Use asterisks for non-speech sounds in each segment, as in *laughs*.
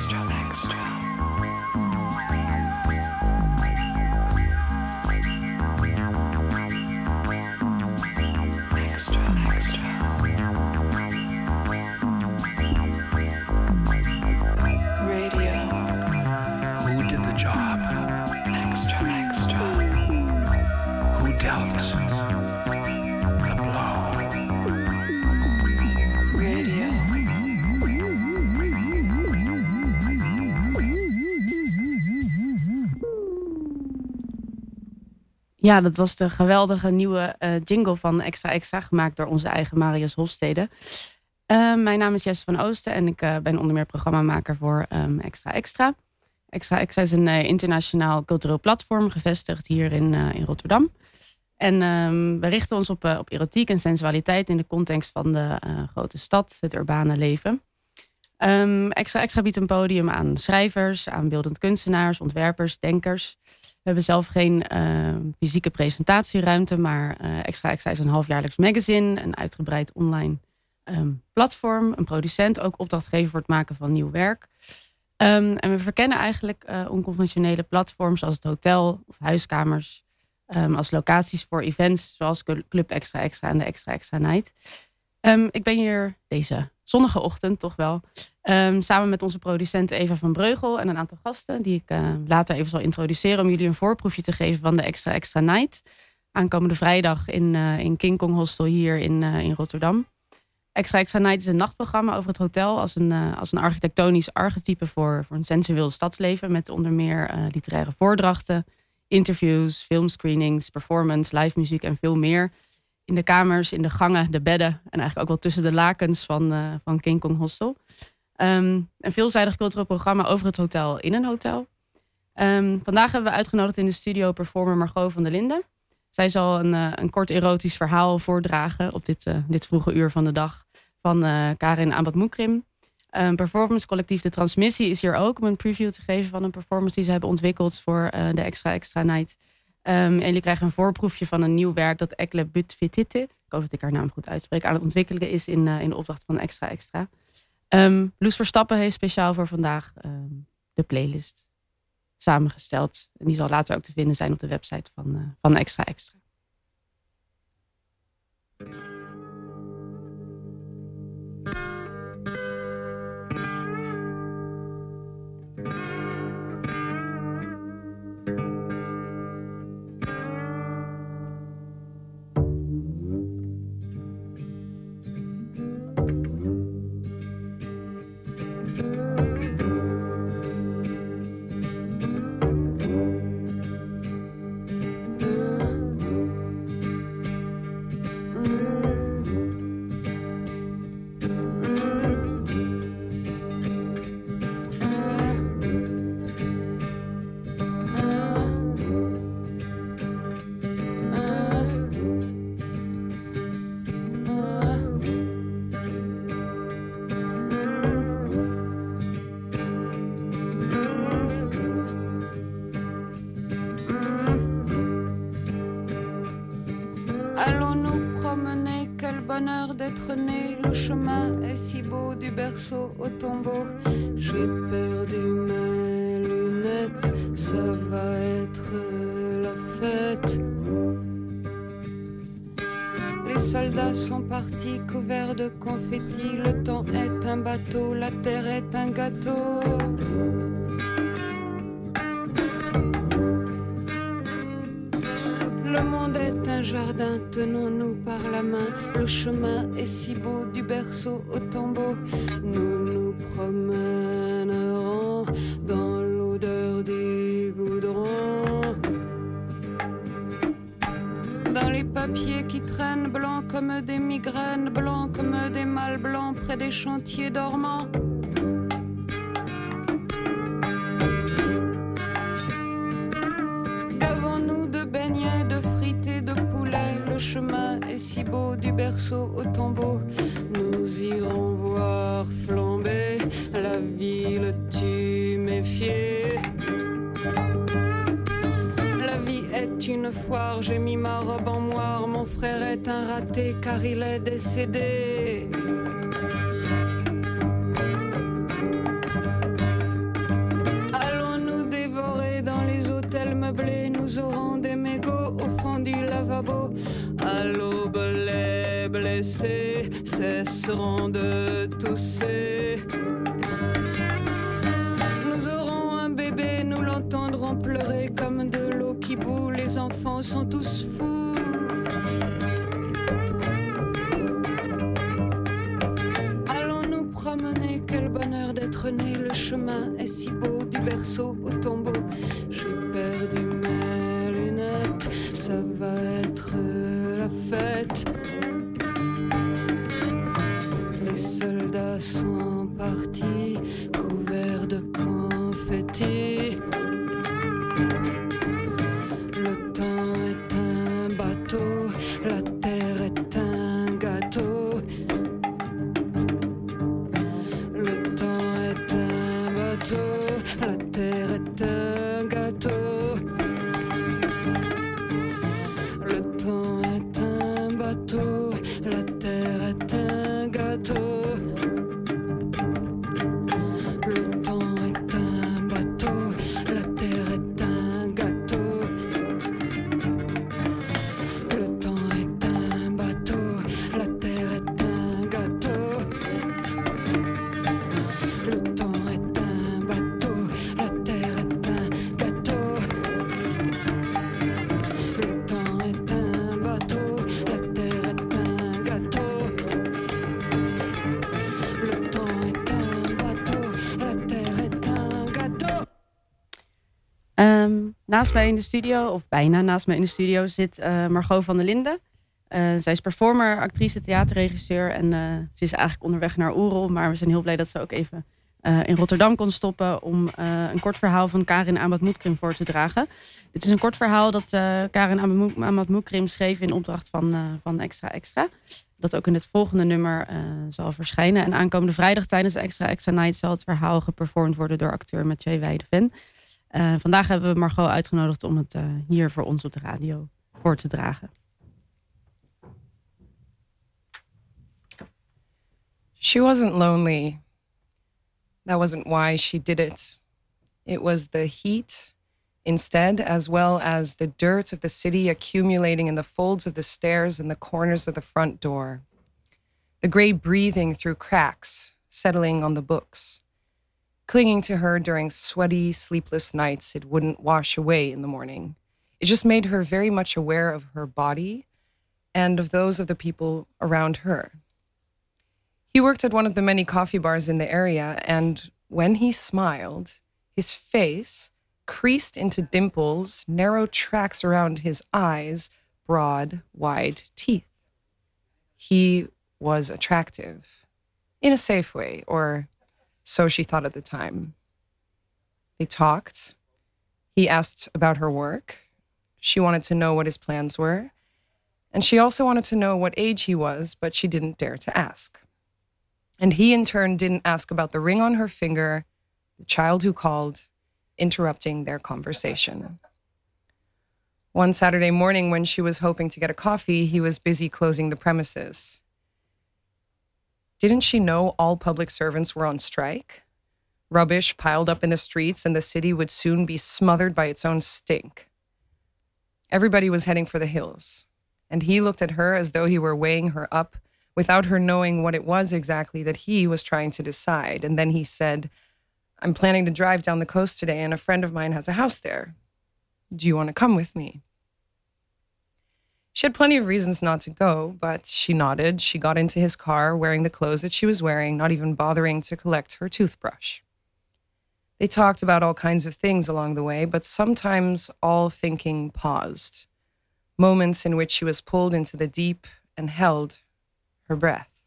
extra, extra. Extra, extra. Ja, dat was de geweldige nieuwe uh, jingle van Extra Extra, gemaakt door onze eigen Marius Hofstede. Uh, mijn naam is Jesse van Oosten en ik uh, ben onder meer programmamaker voor um, Extra Extra. Extra Extra is een internationaal cultureel platform, gevestigd hier in, in Rotterdam. En um, we richten ons op, op erotiek en sensualiteit in de context van de grote stad, het urbane leven. Um, extra Extra biedt een podium aan schrijvers, aan beeldend kunstenaars, ontwerpers, denkers hebben zelf geen uh, fysieke presentatieruimte, maar uh, Extra Extra is een halfjaarlijks magazine, een uitgebreid online um, platform, een producent, ook opdrachtgever voor het maken van nieuw werk. Um, en we verkennen eigenlijk uh, onconventionele platforms als het hotel of huiskamers als locaties voor events zoals Club Extra Extra en de Extra Extra Night. ik ben hier deze zonnige ochtend toch wel. Um, samen met onze producent Eva van Breugel en een aantal gasten, die ik uh, later even zal introduceren om jullie een voorproefje te geven van de Extra Extra Night. Aankomende vrijdag in, uh, in King Kong Hostel hier in, uh, in Rotterdam. Extra Extra Night is een nachtprogramma over het hotel als een, als een architectonisch archetype voor, voor een sensueel stadsleven. Met onder meer literaire voordrachten, interviews, filmscreenings, performance, live muziek en veel meer in de kamers, in de gangen, de bedden en eigenlijk ook wel tussen de lakens van, uh, van King Kong Hostel. Um, een veelzijdig cultureel programma over het hotel in een hotel. Um, vandaag hebben we uitgenodigd in de studio performer Margot van der Linden. Zij zal een, uh, een kort erotisch verhaal voordragen op dit, uh, dit vroege uur van de dag van Karin Abad Moekrim. Um, performance collectief De Transmissie is hier ook om een preview te geven van een performance die ze hebben ontwikkeld voor de Extra Extra Night. Um, en jullie krijgen een voorproefje van een nieuw werk dat Ekle Butfitite, ik hoop dat ik haar naam goed uitspreek, aan het ontwikkelen is in, uh, in de opdracht van Extra Extra. Um, Loes Verstappen heeft speciaal voor vandaag um, de playlist samengesteld. En die zal later ook te vinden zijn op de website van, uh, van Extra Extra. Au tombeau. J'ai perdu mes lunettes, ça va être la fête. Les soldats sont partis couverts de confettis. Le temps est un bateau, la terre est un gâteau. Le monde est un jardin, tenons-nous par la main. Le chemin est si beau du berceau au tombeau. Nous nous promènerons dans l'odeur du goudron. Dans les papiers qui traînent blancs comme des migraines, blancs comme des mâles blancs près des chantiers dormants. Du berceau au tombeau. Nous irons voir flamber la ville tuméfiée. La vie est une foire, j'ai mis ma robe en moire. Mon frère est un raté car il est décédé. Allons-nous aurons des mégots au fond du lavabo à l'aube blessés cesseront de tousser. Nous aurons un bébé, nous l'entendrons pleurer comme de l'eau qui bout. Les enfants sont tous fous. Allons nous promener, quel bonheur d'être né. Le chemin est si beau du berceau au tombeau. Naast mij in de studio, of bijna naast mij in de studio, zit eh, Margot van der Linden. Eh, zij is performer, actrice, theaterregisseur en eh, ze is eigenlijk onderweg naar Oerol. Maar we zijn heel blij dat ze ook even in Rotterdam kon stoppen om een kort verhaal van Karin Amat Moekrim voor te dragen. Dit is een kort verhaal dat Karin Moekrim schreef in opdracht van, van Extra Extra. Dat ook in het volgende nummer zal verschijnen. En aankomende vrijdag tijdens Extra Extra Night zal het verhaal geperformed worden door acteur Mathieu Weideven. Eh, vandaag hebben we Margot uitgenodigd om het eh, hier voor ons op de radio voor te dragen. She wasn't lonely. That wasn't why she did it. It was the heat instead, as well as the dirt of the city accumulating in the folds of the stairs and the corners of the front door. The gray breathing through cracks, settling on the books. Clinging to her during sweaty, sleepless nights, it wouldn't wash away in the morning. It just made her very much aware of her body and of those of the people around her. He worked at one of the many coffee bars in the area, and when he smiled, his face, creased into dimples, narrow tracks around his eyes, broad, wide teeth. He was attractive, in a safe way, or so she thought at the time. They talked. He asked about her work. She wanted to know what his plans were. And she also wanted to know what age he was, but she didn't dare to ask. And he, in turn, didn't ask about the ring on her finger, the child who called, interrupting their conversation. One Saturday morning, when she was hoping to get a coffee, he was busy closing the premises. Didn't she know all public servants were on strike? Rubbish piled up in the streets, and the city would soon be smothered by its own stink. Everybody was heading for the hills, and he looked at her as though he were weighing her up without her knowing what it was exactly that he was trying to decide. And then he said, I'm planning to drive down the coast today, and a friend of mine has a house there. Do you want to come with me? She had plenty of reasons not to go, but she nodded. She got into his car wearing the clothes that she was wearing, not even bothering to collect her toothbrush. They talked about all kinds of things along the way, but sometimes all thinking paused. Moments in which she was pulled into the deep and held her breath.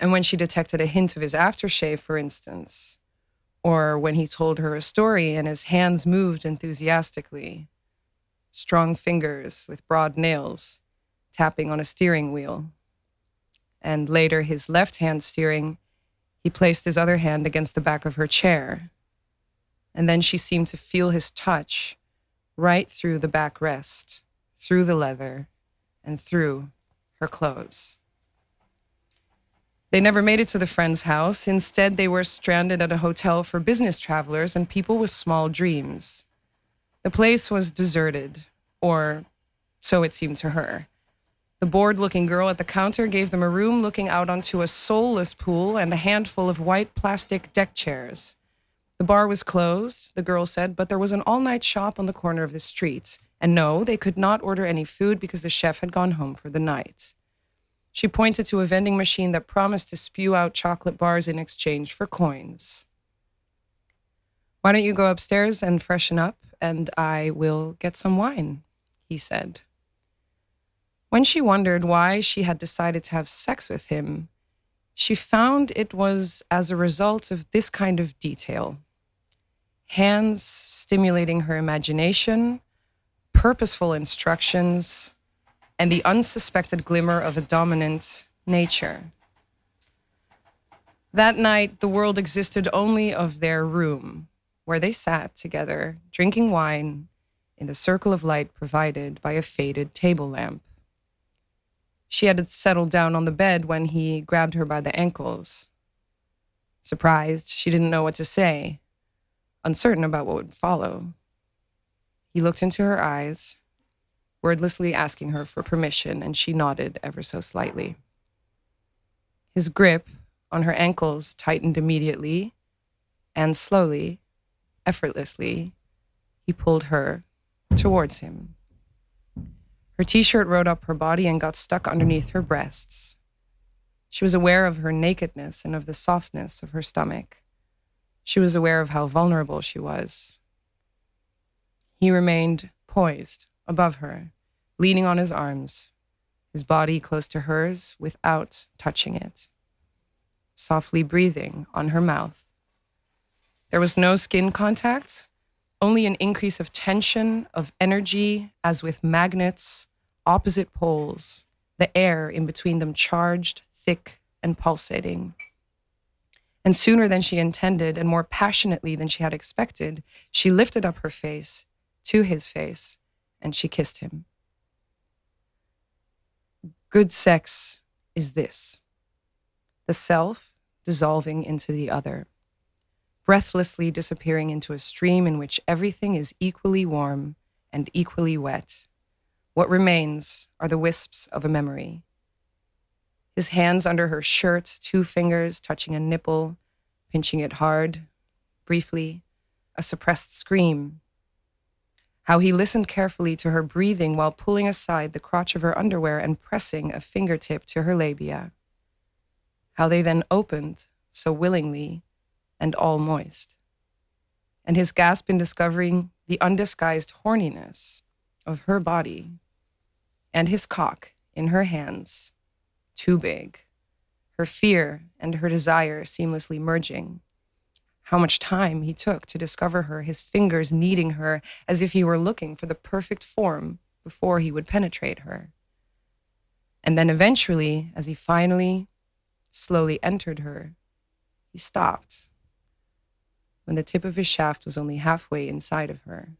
And when she detected a hint of his aftershave, for instance, or when he told her a story and his hands moved enthusiastically, strong fingers with broad nails tapping on a steering wheel. And later, his left hand steering, he placed his other hand against the back of her chair. And then she seemed to feel his touch right through the backrest, through the leather, and through her clothes. They never made it to the friend's house. Instead, they were stranded at a hotel for business travelers and people with small dreams. The place was deserted, or so it seemed to her. The bored looking girl at the counter gave them a room looking out onto a soulless pool and a handful of white plastic deck chairs. The bar was closed, the girl said, but there was an all night shop on the corner of the street. And no, they could not order any food because the chef had gone home for the night. She pointed to a vending machine that promised to spew out chocolate bars in exchange for coins. Why don't you go upstairs and freshen up, and I will get some wine, he said. When she wondered why she had decided to have sex with him, she found it was as a result of this kind of detail hands stimulating her imagination, purposeful instructions, and the unsuspected glimmer of a dominant nature. That night, the world existed only of their room, where they sat together, drinking wine in the circle of light provided by a faded table lamp. She had settled down on the bed when he grabbed her by the ankles. Surprised, she didn't know what to say, uncertain about what would follow. He looked into her eyes, wordlessly asking her for permission, and she nodded ever so slightly. His grip on her ankles tightened immediately, and slowly effortlessly, he pulled her towards him. Her t shirt rode up her body and got stuck underneath her breasts. She was aware of her nakedness and of the softness of her stomach. She was aware of how vulnerable she was. He remained poised above her, leaning on his arms, his body close to hers without touching it, softly breathing on her mouth there was no skin contact, only an increase of tension, of energy, as with magnets, opposite poles, the air in between them charged, thick, and pulsating. And sooner than she intended, and more passionately than she had expected, she lifted up her face to his face and she kissed him. Good sex is this the self dissolving into the other breathlessly disappearing into a stream in which everything is equally warm and equally wet. What remains are the wisps of a memory. His hands under her shirt, two fingers touching a nipple, pinching it hard, briefly, a suppressed scream. How he listened carefully to her breathing while pulling aside the crotch of her underwear and pressing a fingertip to her labia. How they then opened so willingly and all moist. And his gasp in discovering the undisguised horniness of her body and his cock in her hands, too big, her fear and her desire seamlessly merging. How much time he took to discover her, his fingers kneading her as if he were looking for the perfect form before he would penetrate her. And then eventually, as he finally, slowly entered her, he stopped when the tip of his shaft was only halfway inside of her.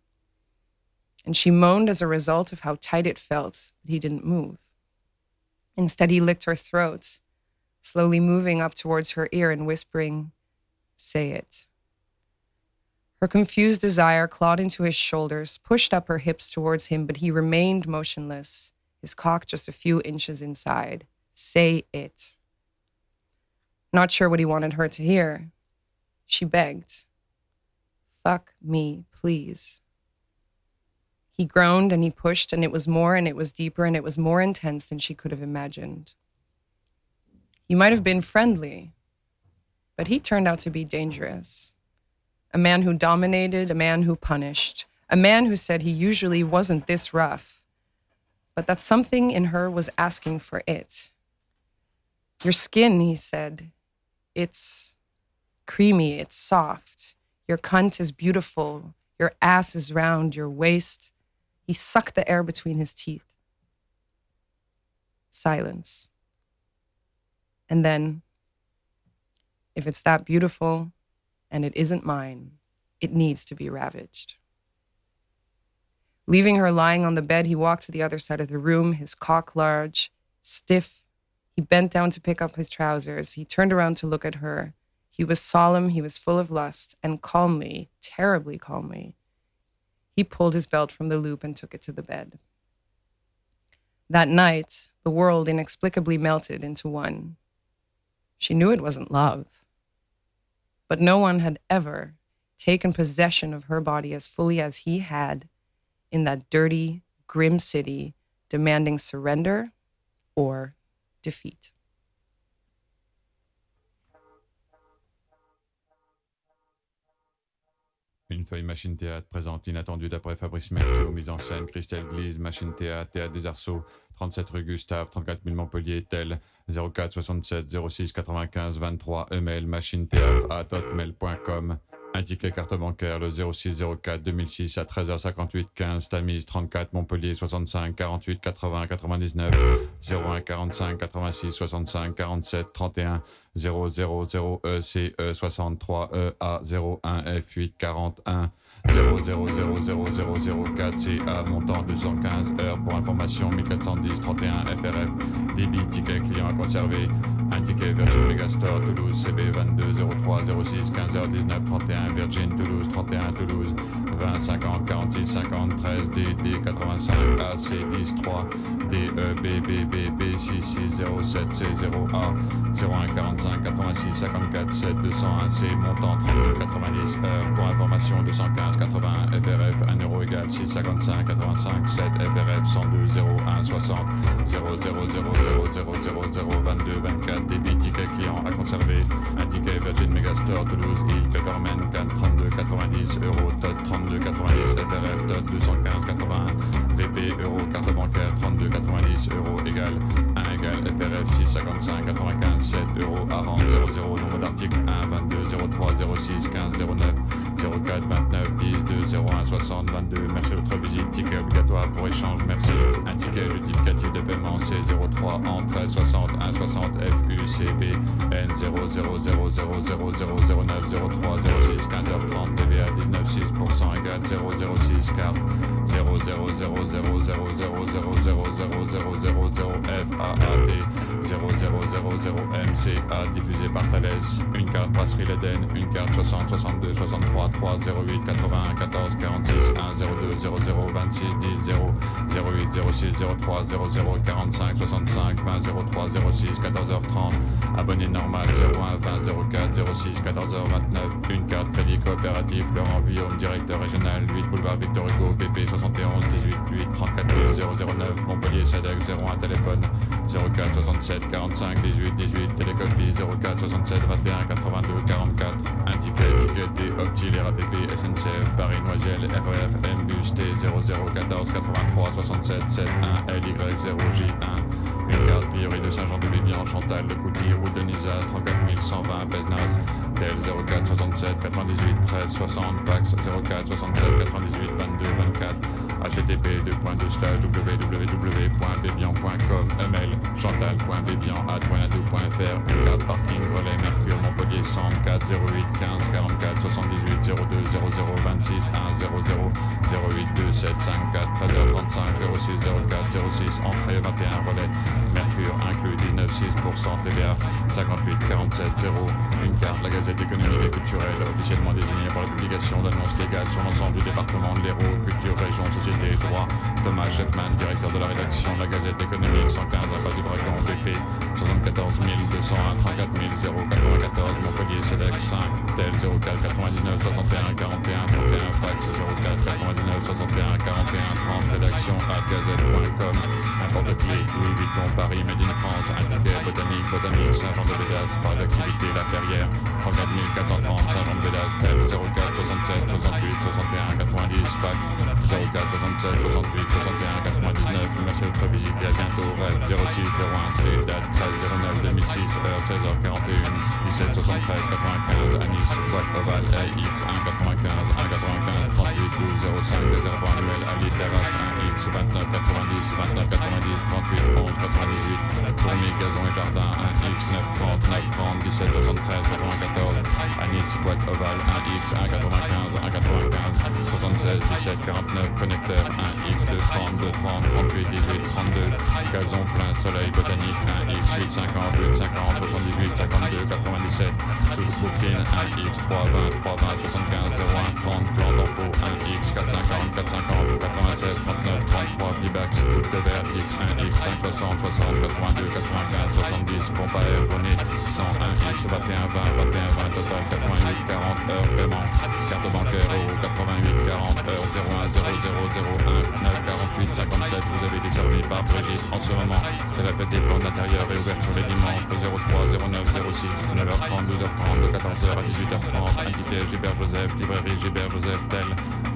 And she moaned as a result of how tight it felt, but he didn't move. Instead, he licked her throat, slowly moving up towards her ear and whispering, Say it. Her confused desire clawed into his shoulders, pushed up her hips towards him, but he remained motionless, his cock just a few inches inside. Say it. Not sure what he wanted her to hear. She begged, Fuck me, please. He groaned and he pushed, and it was more and it was deeper and it was more intense than she could have imagined. You might have been friendly, but he turned out to be dangerous. A man who dominated, a man who punished, a man who said he usually wasn't this rough, but that something in her was asking for it. Your skin, he said, it's creamy, it's soft. Your cunt is beautiful. Your ass is round. Your waist. He sucked the air between his teeth. Silence. And then, if it's that beautiful and it isn't mine, it needs to be ravaged. Leaving her lying on the bed, he walked to the other side of the room, his cock large, stiff. He bent down to pick up his trousers. He turned around to look at her. He was solemn, he was full of lust, and calmly, terribly calmly, He pulled his belt from the loop and took it to the bed. That night, the world inexplicably melted into one. She knew it wasn't love. But no one had ever taken possession of her body as fully as he had in that dirty, grim city, demanding surrender or defeat. Une feuille machine théâtre présente inattendu d'après Fabrice Mercure, mise en scène Christelle Glise, machine théâtre, théâtre des Arceaux, 37 rue Gustave, 34 000 Montpellier, tel 04 67 06 95 23 email machine théâtre à hotmail.com. Ticket carte bancaire le 0604 2006 à 13h58 15 Tamise 34 Montpellier 65 48 80 99 01 45 86 65 47 31 000 ECE 63 EA 01 F8 41 000004 CA montant 215 heures pour information 1410 31 FRF débit ticket client à conserver un ticket Virgin Megastore Toulouse CB 22 03 06 15h 19 31 Virgin Toulouse 31 Toulouse 20 50 46 50 13 DD 85 AC 10 3 DE BB B 6 6 07 C 0 A 01 45 86 54 7 201 C montant 32 90 heures. Pour information 215 80 FRF 1 euro égale 6 55 85 7 FRF 102 01 60 0 0 0 0 0 0 0 22 24 débit ticket client à conserver. Un ticket Virgin Megastore Toulouse Île Pepperman Cannes 32 90 euros TOT 32 90 FRF TOT 215 81 VP euro carte bancaire 32 90 euros égale 1 égale FRF 6 55 95 7 euros à rendre 00 nombre d'articles 1 22 03 06 15 09 04 29 10 2 01 60 22 merci de votre visite ticket obligatoire pour échange merci un ticket justificatif de paiement C 03 en 13 60 1 60 FUCB N 0 0 0 0 0 0 0 9 03 06 15 h 30 TVA 19 6% égale 0 06 carte 0 0 0 0 0 0 0 0 0 0 0 0 FAAT 0 0 0 0 MCA diffusé par Thales une carte brasserie l'Eden une carte 60 62 63 3 08 81 14 46 1 02 00 26 10 0 08 06 03 00 45 65 20 03 06 14h30 abonné normal 01 20 04 06 14h29 une carte crédit coopératif Laurent Guillaume directeur régional 8 boulevard Victor Hugo PP 71 18 8 34 009 Montpellier SADEX 01 téléphone 04 67 45 18 18 télécopie 04 67 21 82 44 un ticket ticket Optil RATP SNCF Paris Noisiel RER Mbus T 0014 83 67 71 LY 0J1 une carte de Saint-Jean-de-Bébian, Chantal de Couty, route de Nizas, 34 120 Pesnas, tel 04 67 98 13 60, fax 04 67 98 22 24, http www.bébian.com, email chantal.bébian.fr, une carte parking relais Mercure Montpellier 104 08 15 44 78 02 00 26 1 00 08 2 7 5 4 13 35 06 04 06 entrée 21 relais Mercure inclut 19,6% TVA 58 47 0 une carte la Gazette économique et culturelle officiellement désignée pour la publication d'annonces légales sur l'ensemble du département de l'Hérault, culture, région, droit. Thomas Shepman, directeur de la rédaction de la Gazette économique 115 à du Dragon BP 74 201 34 094 Montpellier Cedex 5 tel 04 99 61 41 31 fax 04 99 61 41 30 rédaction à gazette.com importe-clé Louis Vuitton Paris Made in France ticket botanique botanique Saint-Jean-de-Védas par l'activité La Perrière 34 430 Saint-Jean-de-Védas tel 04 67 68 61 90 fax 04 67 68 61 99 merci de votre visite à bientôt. Rêve 06 01 C date 13 09 2006 heure 16h41 17 73 95 à Nice boîte ovale AX 1 95 1 95 38 12 05 réservoir annuel Ali Terrasse 1 X X 29 90, 29 90, 38 11 98, Fourmi, Gazon et Jardin, 1X 9 30, 9 30, 17 73, 94, à Nice, boîte ovale, 1X 1 95, 1 95, 76 17 49, connecteur, 1X 2 30, 2 30, 38 18, 32, Gazon plein soleil botanique, 1X 8 50, 8 50, 78 52, 97, sous Brooklyn, 1X 3 20, 3 20, 75 01 30, plan d'emploi, 1X 450, 450, 87, 39, 33, Bibax, goutte de verre, X1, X, 5, 60, 60, 82, 95, 70, pompe à air, René, 101, X, 21, 20, 21, 20, total, 88, 40, heures, paiement, carte bancaire, euro, 88, 40, heures, 01, 00, 01, 9, 48, 57, vous avez été servi par Brigitte. En ce moment, c'est la fête des plans d'intérieur et ouverture les dimanches, 03, 09, 06, 9h30, 12h30, de 14h à 18h30, indiqué Gilbert Joseph, librairie Gilbert Joseph, tel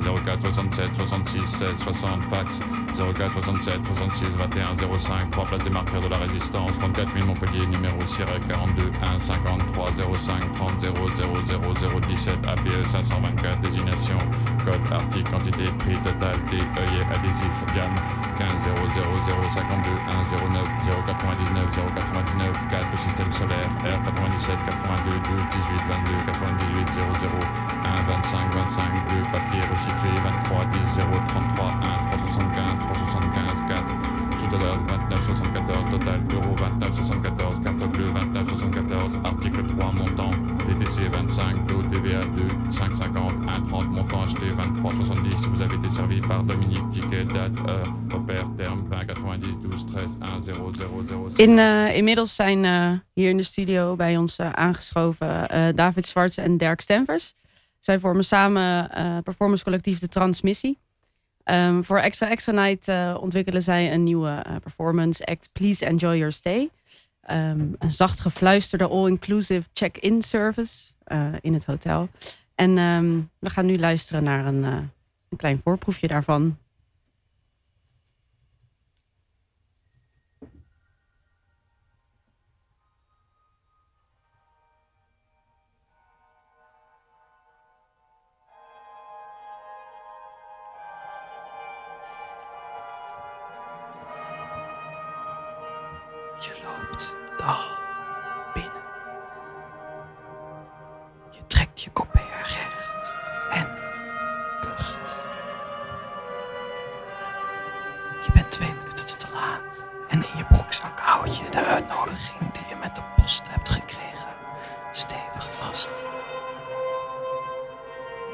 04 67 66 16 60 fax 04 67 66 21 05 3 place des martyrs de la résistance 34 000 Montpellier numéro Siré 42 1 53 05 30 0 0 0 17 APE 524 désignation code article quantité prix total T œillet adhésif gamme 15 0 0 0 52 1 09 099 099 4 le système solaire R 97 82 12 18 22 98 00 1 25 25 2 papier recyclé 23 10 0 33 1 375 375 4 sous-total 29 74 total euro 29 74 carte bleue 29 74 article 3 montant TTC 25 taux TVA 2 550 1 30 montant acheté 23 70 vous avez été servi par Dominique Ticket date heure opère terme 20 90 12 13 1 0 0 0 In, uh, inmiddels zijn uh, hier in de studio bij ons uh, aangeschoven David Zwarts en Dirk Stenvers. Zij vormen samen performance collectief De Transmissie. Um, voor Extra Extra Night uh, ontwikkelen zij een nieuwe uh, performance act Please Enjoy Your Stay. Um, een zacht gefluisterde all-inclusive check-in service uh, in het hotel. En um, we gaan nu luisteren naar een, een klein voorproefje daarvan.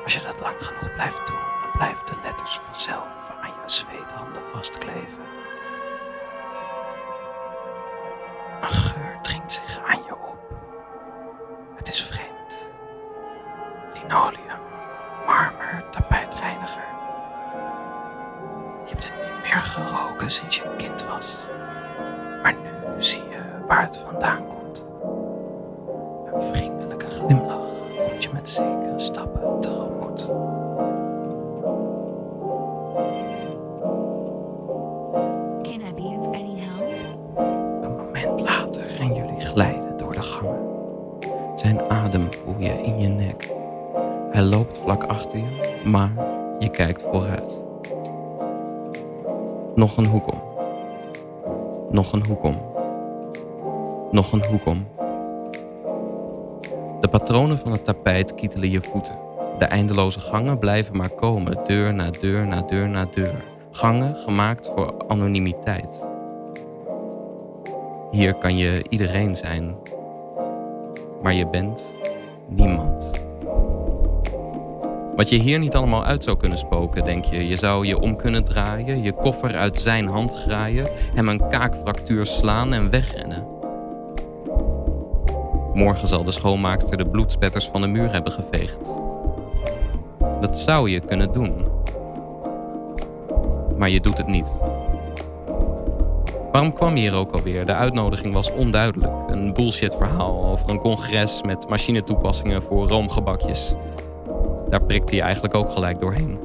Als je dat lang genoeg blijft doen, dan blijven de letters vanzelf aan je zweethanden vastkleven. Je voeten. De eindeloze gangen blijven maar komen, deur na deur na deur na deur. Gangen gemaakt voor anonimiteit. Hier kan je iedereen zijn, maar je bent niemand. Wat je hier niet allemaal uit zou kunnen spoken, denk je. Je zou je om kunnen draaien, je koffer uit zijn hand graaien, hem een kaakfractuur slaan en wegrennen. Morgen zal de schoonmaakster de bloedspetters van de muur hebben geveegd. Dat zou je kunnen doen. Maar je doet het niet. Waarom kwam je hier ook alweer? De uitnodiging was onduidelijk. Een bullshit verhaal over een congres met machinetoepassingen voor roomgebakjes. Daar prikte je eigenlijk ook gelijk doorheen.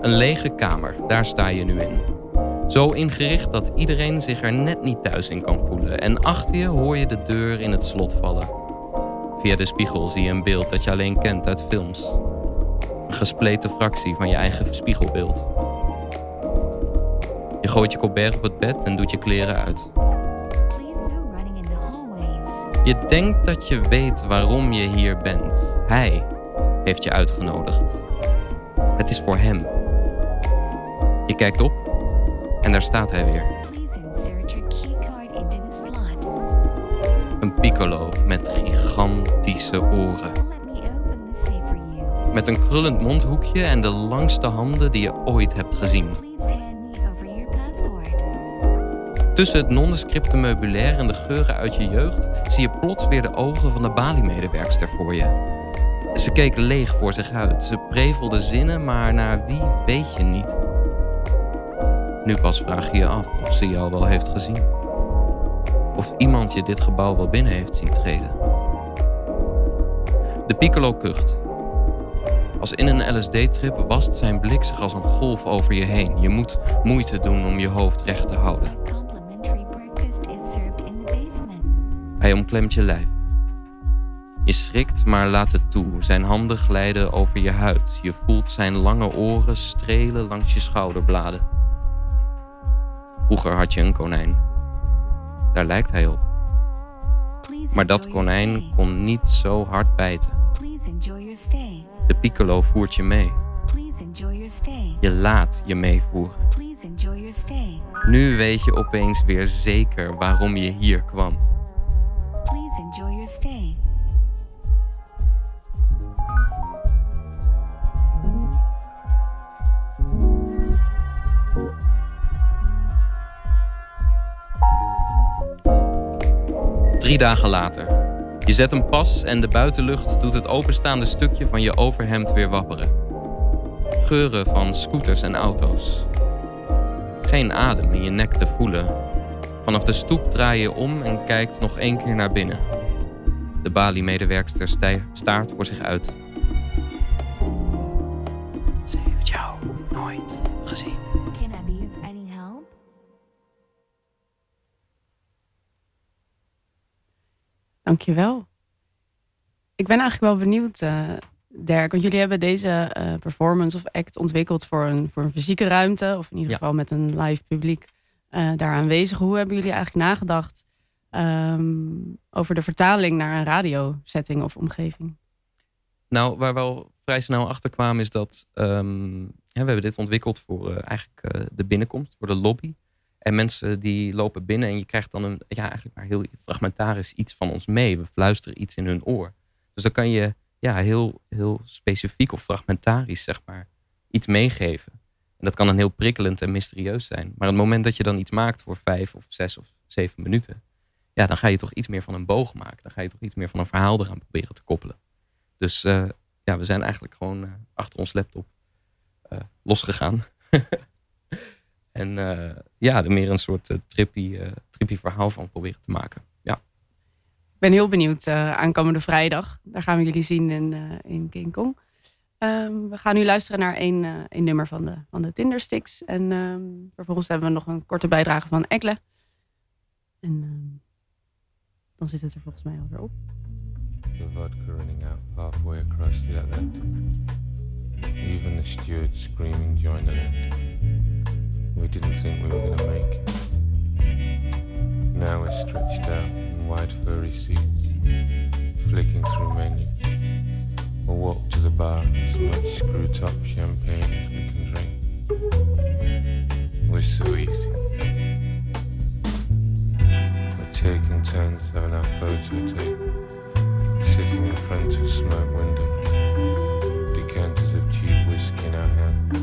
Een lege kamer, daar sta je nu in. Zo ingericht dat iedereen zich er net niet thuis in kan voelen. En achter je hoor je de deur in het slot vallen. Via de spiegel zie je een beeld dat je alleen kent uit films. Een gespleten fractie van je eigen spiegelbeeld. Je gooit je colbert op het bed en doet je kleren uit. Je denkt dat je weet waarom je hier bent. Hij heeft je uitgenodigd. Het is voor hem. Je kijkt op en daar staat hij weer. Een piccolo met gigantische oren. Met een krullend mondhoekje en de langste handen die je ooit hebt gezien. Tussen het nondescripte meubilair en de geuren uit je jeugd zie je plots weer de ogen van de Bali-medewerkster voor je. Ze keek leeg voor zich uit. Ze prevelde zinnen, maar naar wie weet je niet. Nu pas vraag je je af of ze je al wel heeft gezien. Of iemand je dit gebouw wel binnen heeft zien treden. De piccolo kucht. Als in een LSD-trip wast zijn blik zich als een golf over je heen. Je moet moeite doen om je hoofd recht te houden. Hij omklemt je lijf. Je schrikt, maar laat het toe. Zijn handen glijden over je huid. Je voelt zijn lange oren strelen langs je schouderbladen. Vroeger had je een konijn. Daar lijkt hij op. Maar dat konijn kon niet zo hard bijten. De piccolo voert je mee. Je laat je meevoeren. Nu weet je opeens weer zeker waarom je hier kwam. Dagen later. Je zet een pas en de buitenlucht doet het openstaande stukje van je overhemd weer wapperen. Geuren van scooters en auto's. Geen adem in je nek te voelen. Vanaf de stoep draai je om en kijkt nog één keer naar binnen. De Bali-medewerkster staart voor zich uit. Dankjewel. Ik ben eigenlijk wel benieuwd, eh Dirk. Want jullie hebben deze eh, performance of act ontwikkeld voor een, voor een fysieke ruimte. Of in ieder Ja. geval met een live publiek eh, daar aanwezig. Hoe hebben jullie eigenlijk nagedacht ehm, over de vertaling naar een radiosetting of omgeving? Nou, waar we al vrij snel achter kwamen is dat ehm, hè, we hebben dit ontwikkeld voor eigenlijk de binnenkomst, voor de lobby. En mensen die lopen binnen en je krijgt dan een, ja, eigenlijk maar heel fragmentarisch iets van ons mee. We fluisteren iets in hun oor. Dus dan kan je ja, heel, heel specifiek of fragmentarisch, zeg maar, iets meegeven. En dat kan dan heel prikkelend en mysterieus zijn. Maar het moment dat je dan iets maakt voor vijf of zes of zeven minuten, ja, dan ga je toch iets meer van een boog maken. Dan ga je toch iets meer van een verhaal eraan proberen te koppelen. Dus eh, ja, we zijn eigenlijk gewoon eh, achter ons laptop eh, losgegaan. *laughs* en eh, ja, er meer een soort eh, trippy, eh, trippy verhaal van proberen te maken. Ja. Ik ben heel benieuwd eh, aankomende vrijdag. Daar gaan we jullie zien in, eh, in King Kong. Ehm, we gaan nu luisteren naar één, eh, één nummer van de, van de Tindersticks. En ehm, vervolgens hebben we nog een korte bijdrage van Ekle. En ehm, dan zit het er volgens mij alweer op. The vodka running out halfway across the Atlantic. Even the steward screaming joined the land. We didn't think we were gonna make it. Now we're stretched out in wide furry seats, flicking through menus. We'll walk to the bar, as much screw top champagne as we can drink. We're so easy. We're taking turns having our photo taken sitting in front of smoke window, decanters of cheap whiskey in our hand.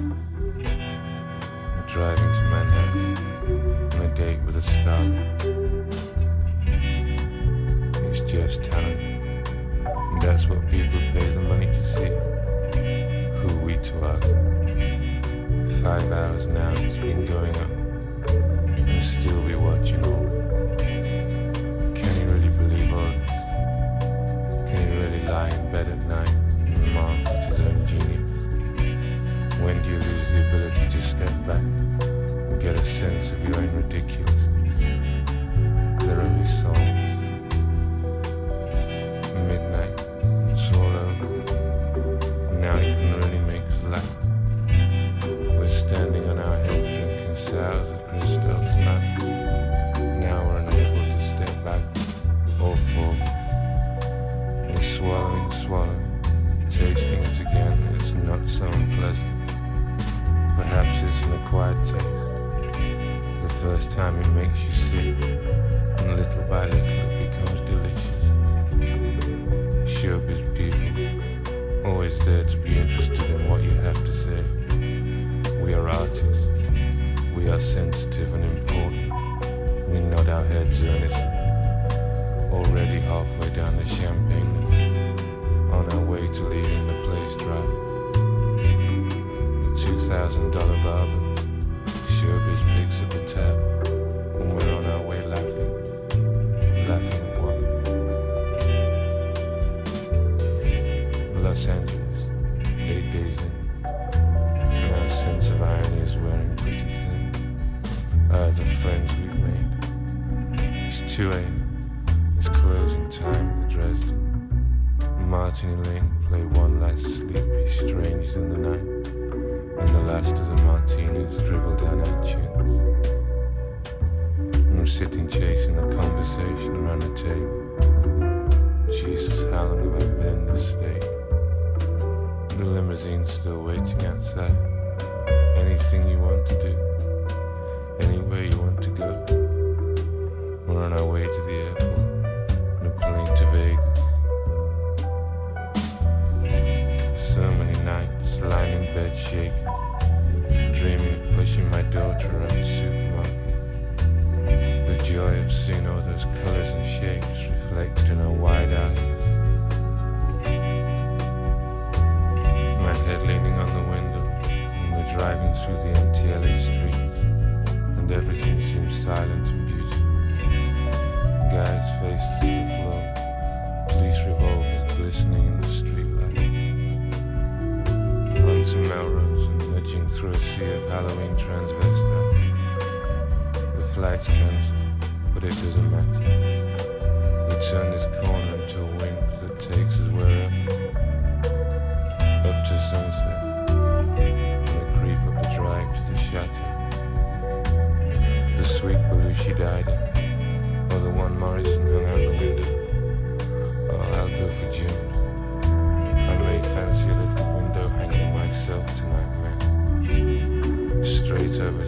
Driving to Manhattan on a date with a starlet. It's just talent, and that's what people pay the money to see. Who we argue? Five hours now, it's been going up, and still we watching all. Can you really believe all this? Can you really lie in bed at night and marvel at his own genius? When do you lose the ability to step back and get a sense of your own ridiculousness? taste. The first time it makes you sick, and little by little it becomes delicious. Showbiz people, always there to be interested in what you have to say. We are artists, we are sensitive and important. We nod our heads earnestly, already halfway down the champagne on our way to leaving the place dry. $2,000 barber. Showbiz picks at the tap. glistening in the streetlight. Hung to Melrose and nudging through a sea of Halloween transvestite. The flight's cancelled, but it doesn't matter. We turn this corner into a wink that takes us wherever. Up to sunset, We creep up the drive to the chateau. The suite Belushi died, or the one Morrison myself. Straight over.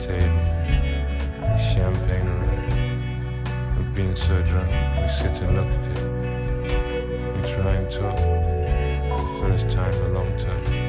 table, the champagne red. And being so drunk, we sit and look at it. We try and talk. The first time, a long time.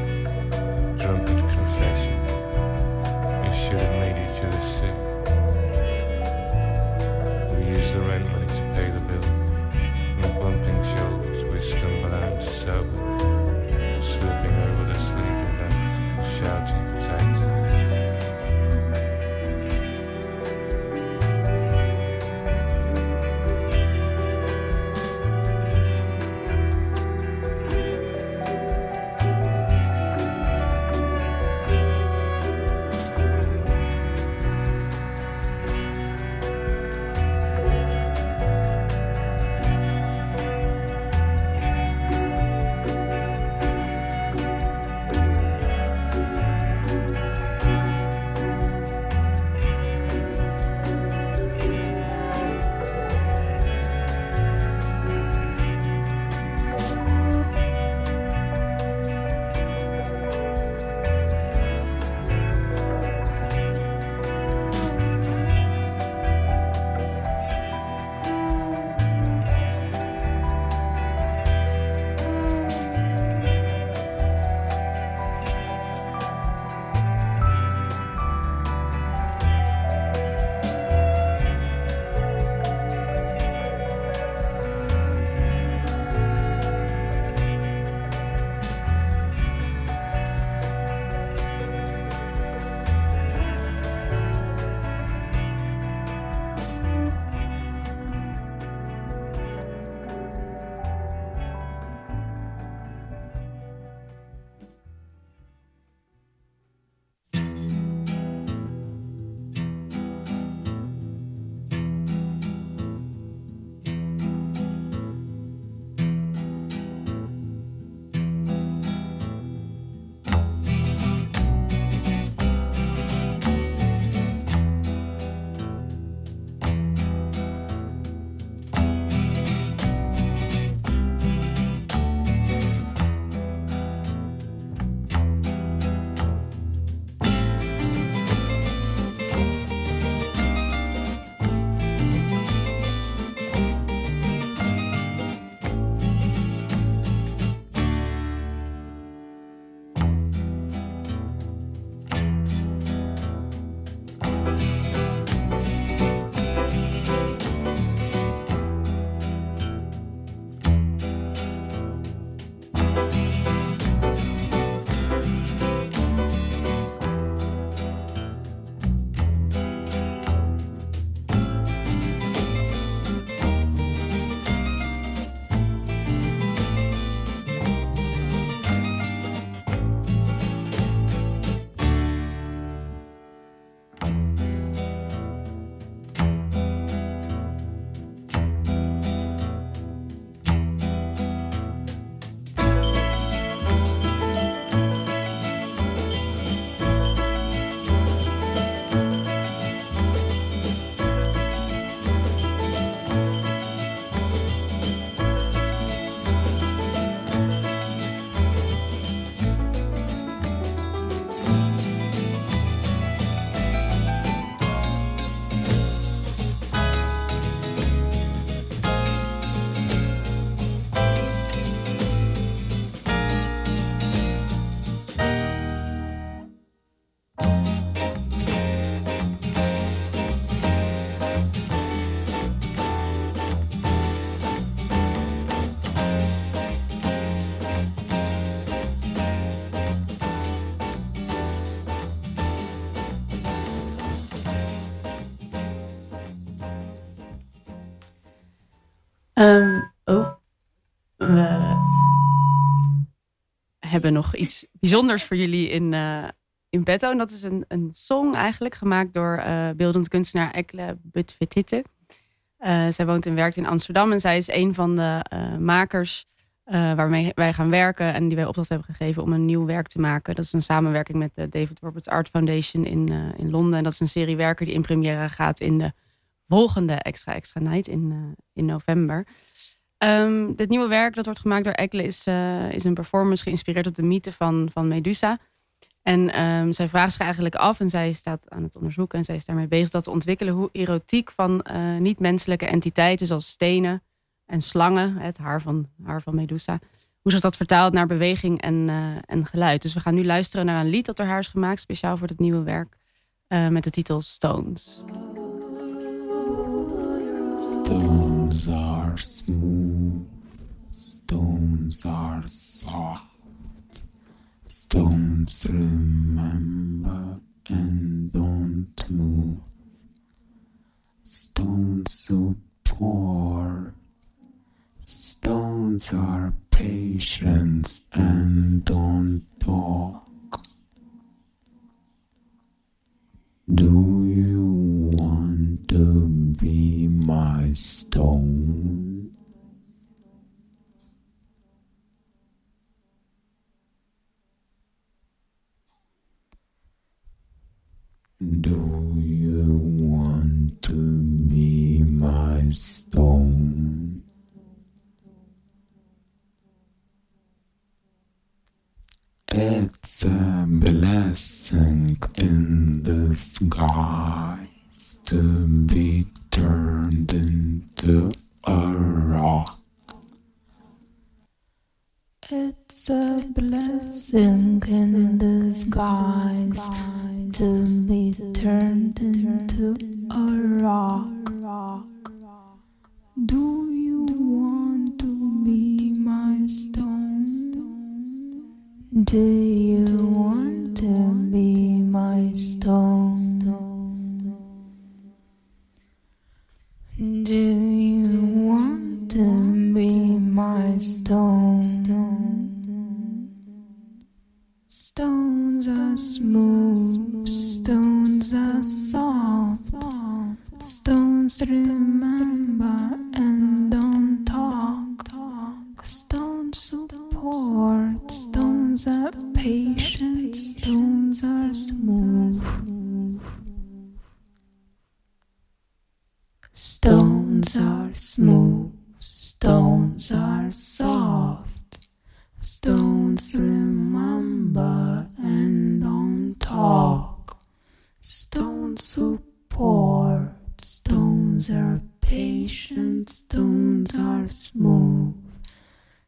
Hebben nog iets bijzonders voor jullie in, eh in petto. En dat is een, een song eigenlijk gemaakt door eh, beeldend kunstenaar Ekle Butvetite. Eh zij woont en werkt in Amsterdam en zij is een van de makers waarmee wij gaan werken en die wij opdracht hebben gegeven om een nieuw werk te maken. Dat is een samenwerking met de David Roberts Art Foundation in, in Londen. En dat is een serie werken die in première gaat in de volgende Extra Extra Night in, in november. Ehm, dit nieuwe werk dat wordt gemaakt door Ekle is, eh, is een performance geïnspireerd op de mythe van, van Medusa. En ehm, zij vraagt zich eigenlijk af en zij staat aan het onderzoeken en zij is daarmee bezig dat te ontwikkelen hoe erotiek van eh, niet-menselijke entiteiten zoals stenen en slangen, het haar van, haar van Medusa, hoe zich dat vertaalt naar beweging en, eh, en geluid. Dus we gaan nu luisteren naar een lied dat door haar is gemaakt, speciaal voor dit nieuwe werk, met de titel Stones. Stones are smooth, stones are soft. Stones remember and don't move. Stones support. Stones are patient and don't talk. Do you want to be my stone? Stone? It's a blessing in disguise to be turned into a rock. It's a blessing in disguise to be turned into a rock. Do you want to be my stone? Do you want to be my stone? Do you want to be my stone? Stones are smooth, stones are soft. Stones remember and don't talk. Stones support, stones are patient, stones are smooth. Stones are smooth, stones are soft. Stones remember and don't talk. Stones support, patient, stones are smooth.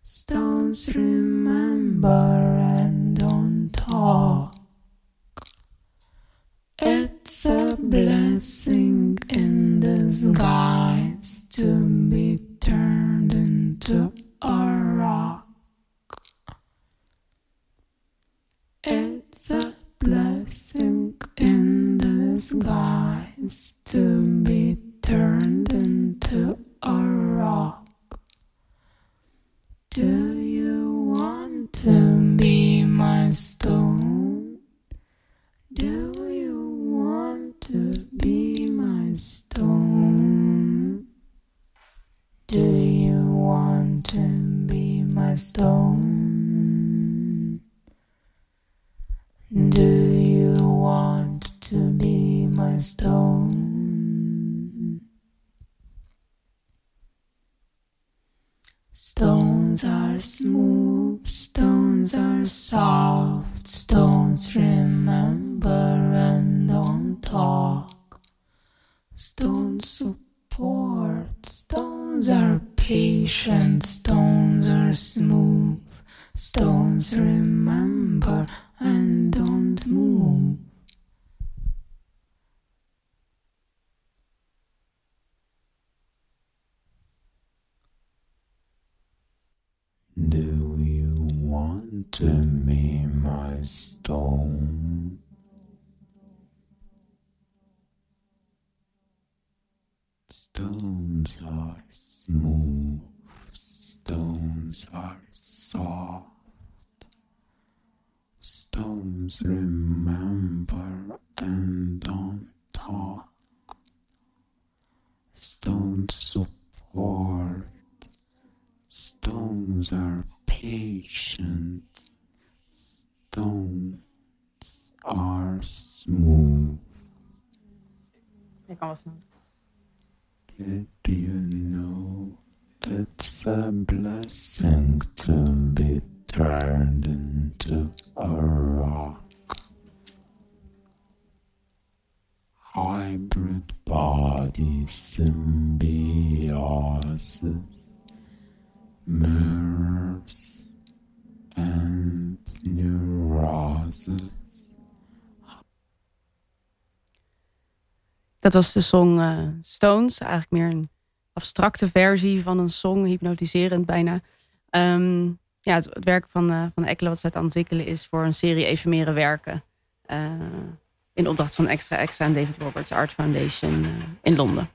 Stones remember and don't talk. It's a blessing in disguise to be turned into a rock. It's a blessing in disguise to be turned into a rock. Do you want to be my stone? Do you want to be my stone? Do you want to be my stone? Do you want to be my stone? Stones are smooth, stones are soft, stones remember and don't talk. Stones support, stones are patient, stones are smooth, stones remember and don't move. Do you want to me, my stone? Stones are smooth. Stones are soft. Stones remember and don't talk. Stones support. Stones are patient. Stones are smooth. Ik kan wel snel. Did you know it's a blessing to be turned into a rock? Hybrid body symbiosis, mirrors, and neurosis. Dat was de song eh, Stones. Eigenlijk meer een abstracte versie van een song, hypnotiserend bijna. Ehm, ja, het, werk van, eh van Ekkelen wat zij aan het ontwikkelen is voor een serie efemere werken. eh, in opdracht van Extra Extra en David Roberts Art Foundation in Londen.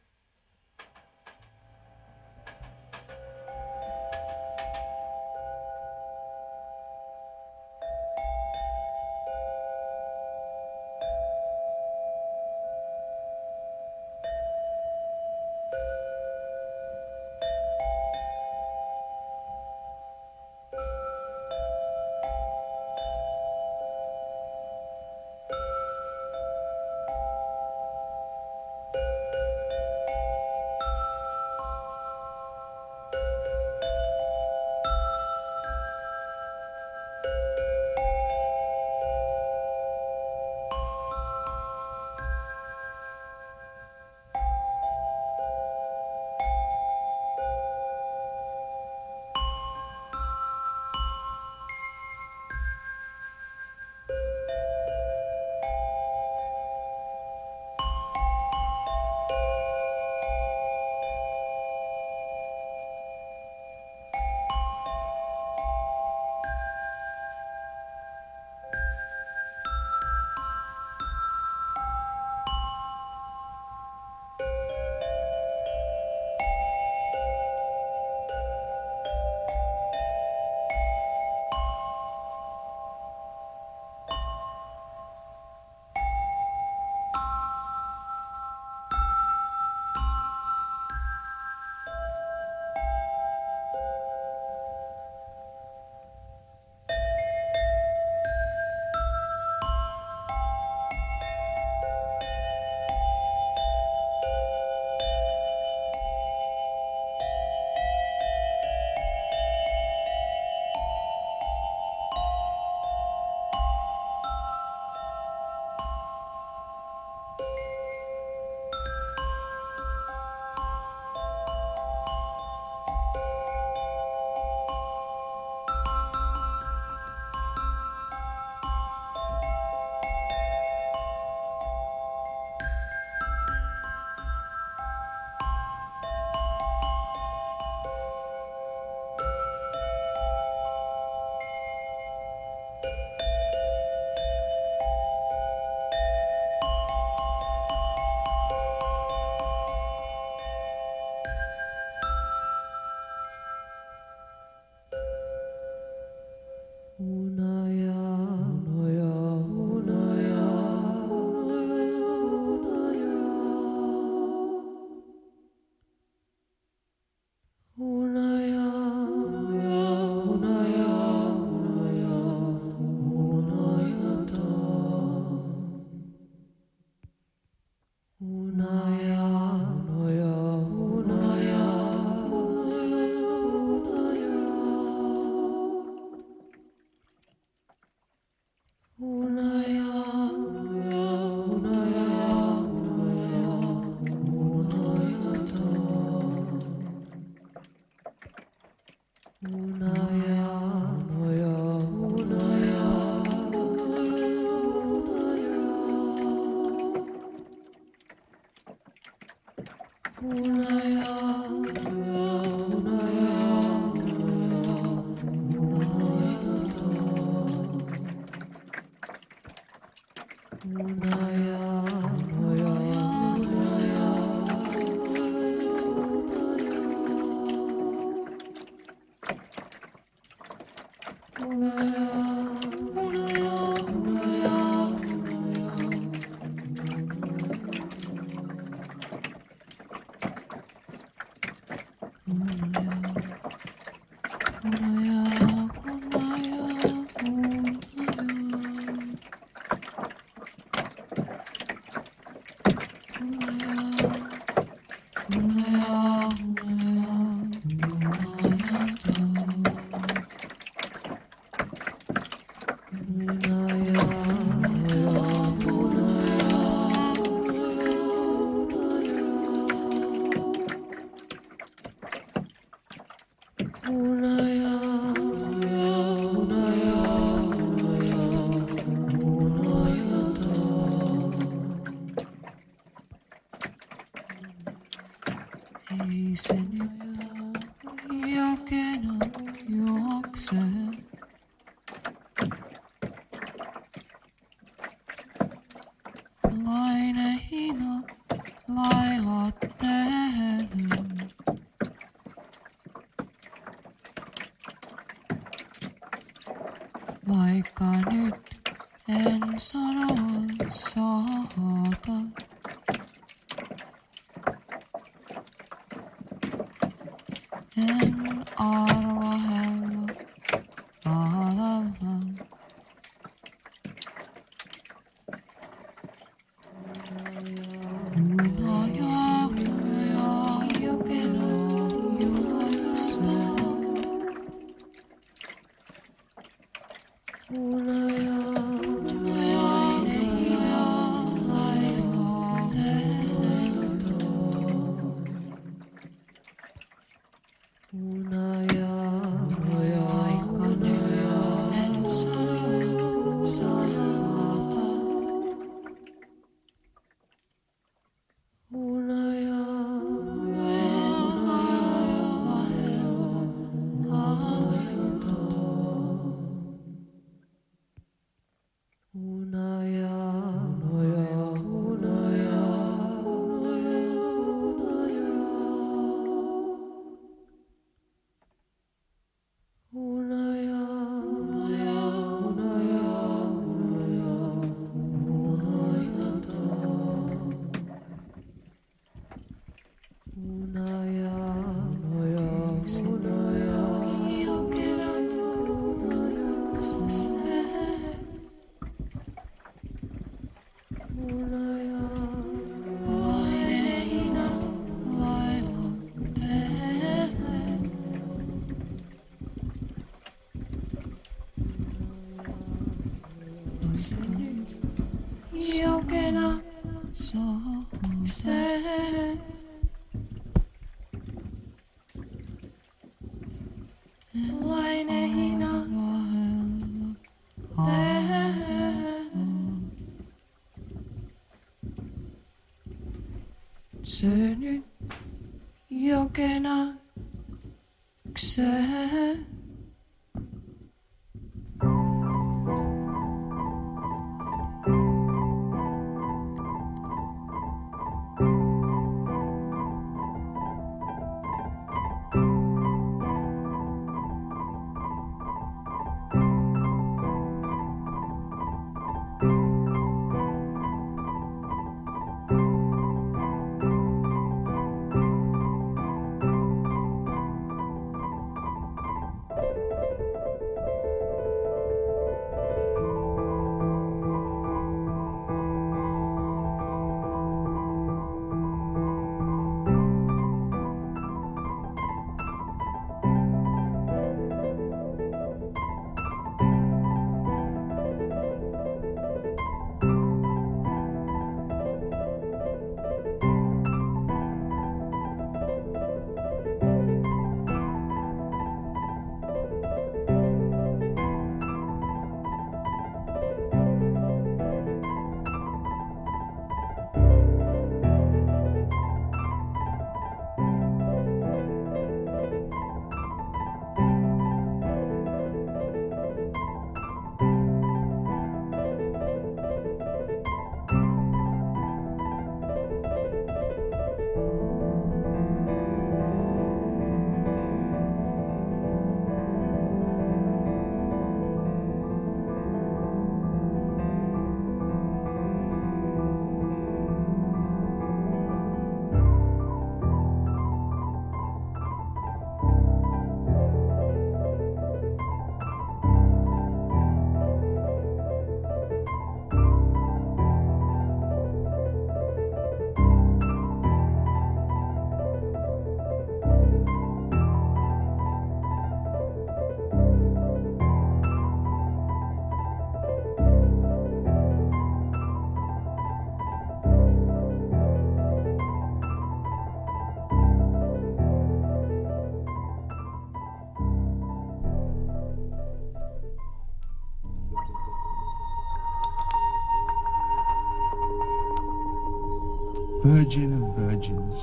Virgin of virgins,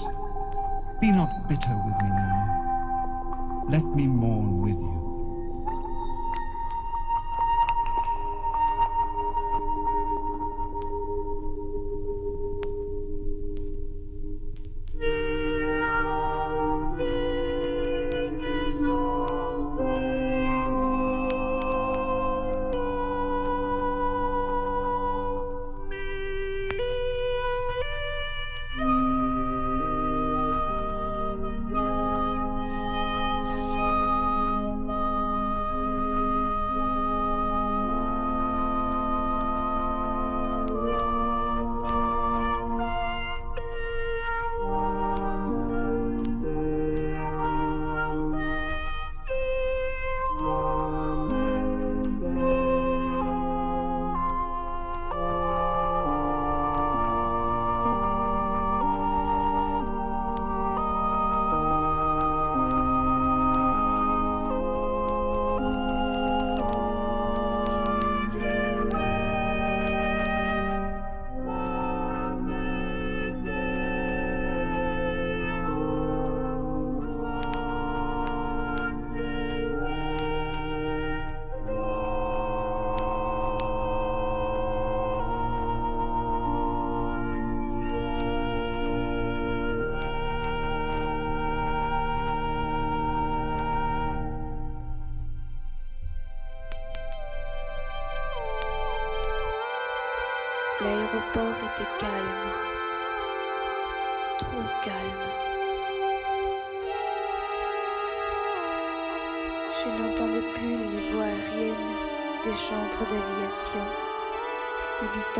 be not bitter with me now. Let me mourn with you.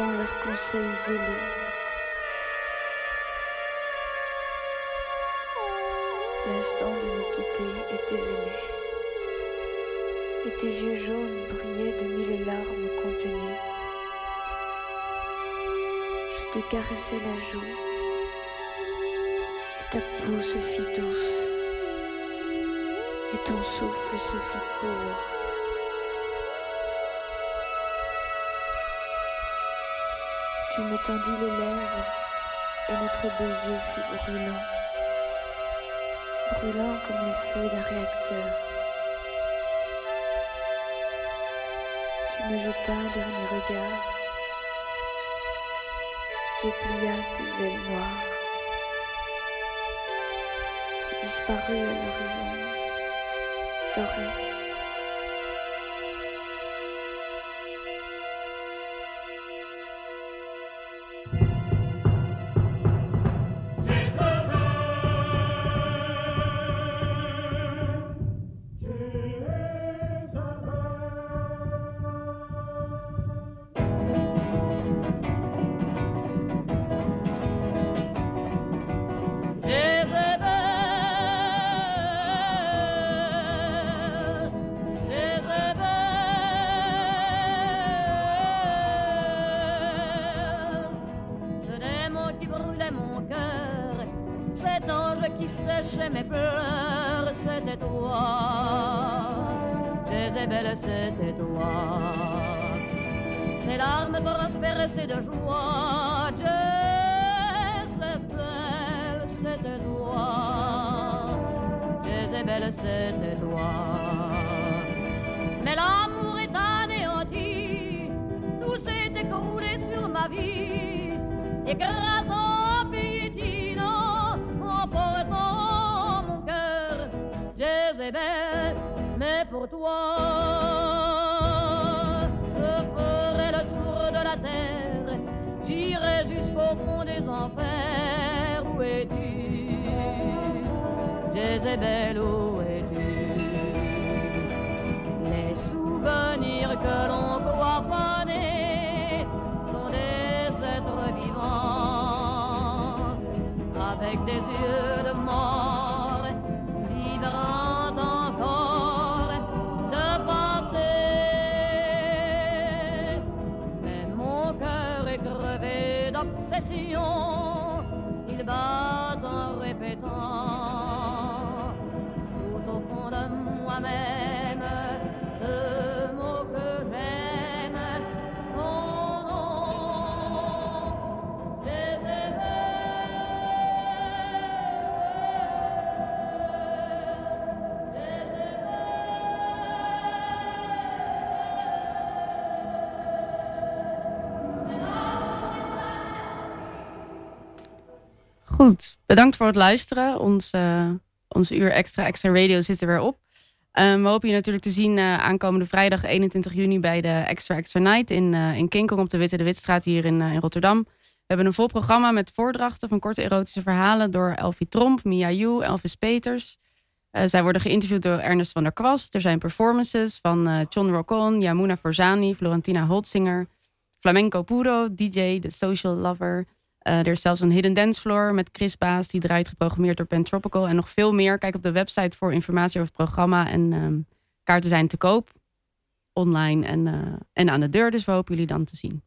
Leurs conseils. L'instant de nous quitter était venu. Et tes yeux jaunes brillaient de mille larmes contenues. Je te caressais la joue. Et ta peau se fit douce. Et ton souffle se fit court. Tu me tendis les lèvres et notre baiser fut brûlant. Brûlant comme les feux d'un réacteur. Tu me jetas un dernier regard, déplia tes ailes noires, et disparus à l'horizon doré. Mais pour toi, je ferai le tour de la terre, j'irai jusqu'au fond des enfers, où es-tu, Jézabel, où es-tu? possession. Il bat bedankt voor het luisteren. Ons, eh, ons uur extra extra radio zit er weer op. Um, we hopen je natuurlijk te zien uh, aankomende vrijdag 21 juni bij de Extra Extra Night in, uh, in Kinkong op de Witte de Witstraat hier in, in Rotterdam. We hebben een vol programma met voordrachten van korte erotische verhalen door Elfie Tromp, Mia Yu, Elvis Peters. zij worden geïnterviewd door Ernest van der Kwast. Er zijn performances van John Rocon, Yamuna Forzani, Florentina Holtzinger, Flamenco Puro, DJ, The Social Lover. Uh, er is zelfs een hidden dance floor met Chris Baas, die draait geprogrammeerd door Pentropical. En nog veel meer. Kijk op de website voor informatie over het programma. En um, kaarten zijn te koop online en, uh, en aan de deur. Dus we hopen jullie dan te zien.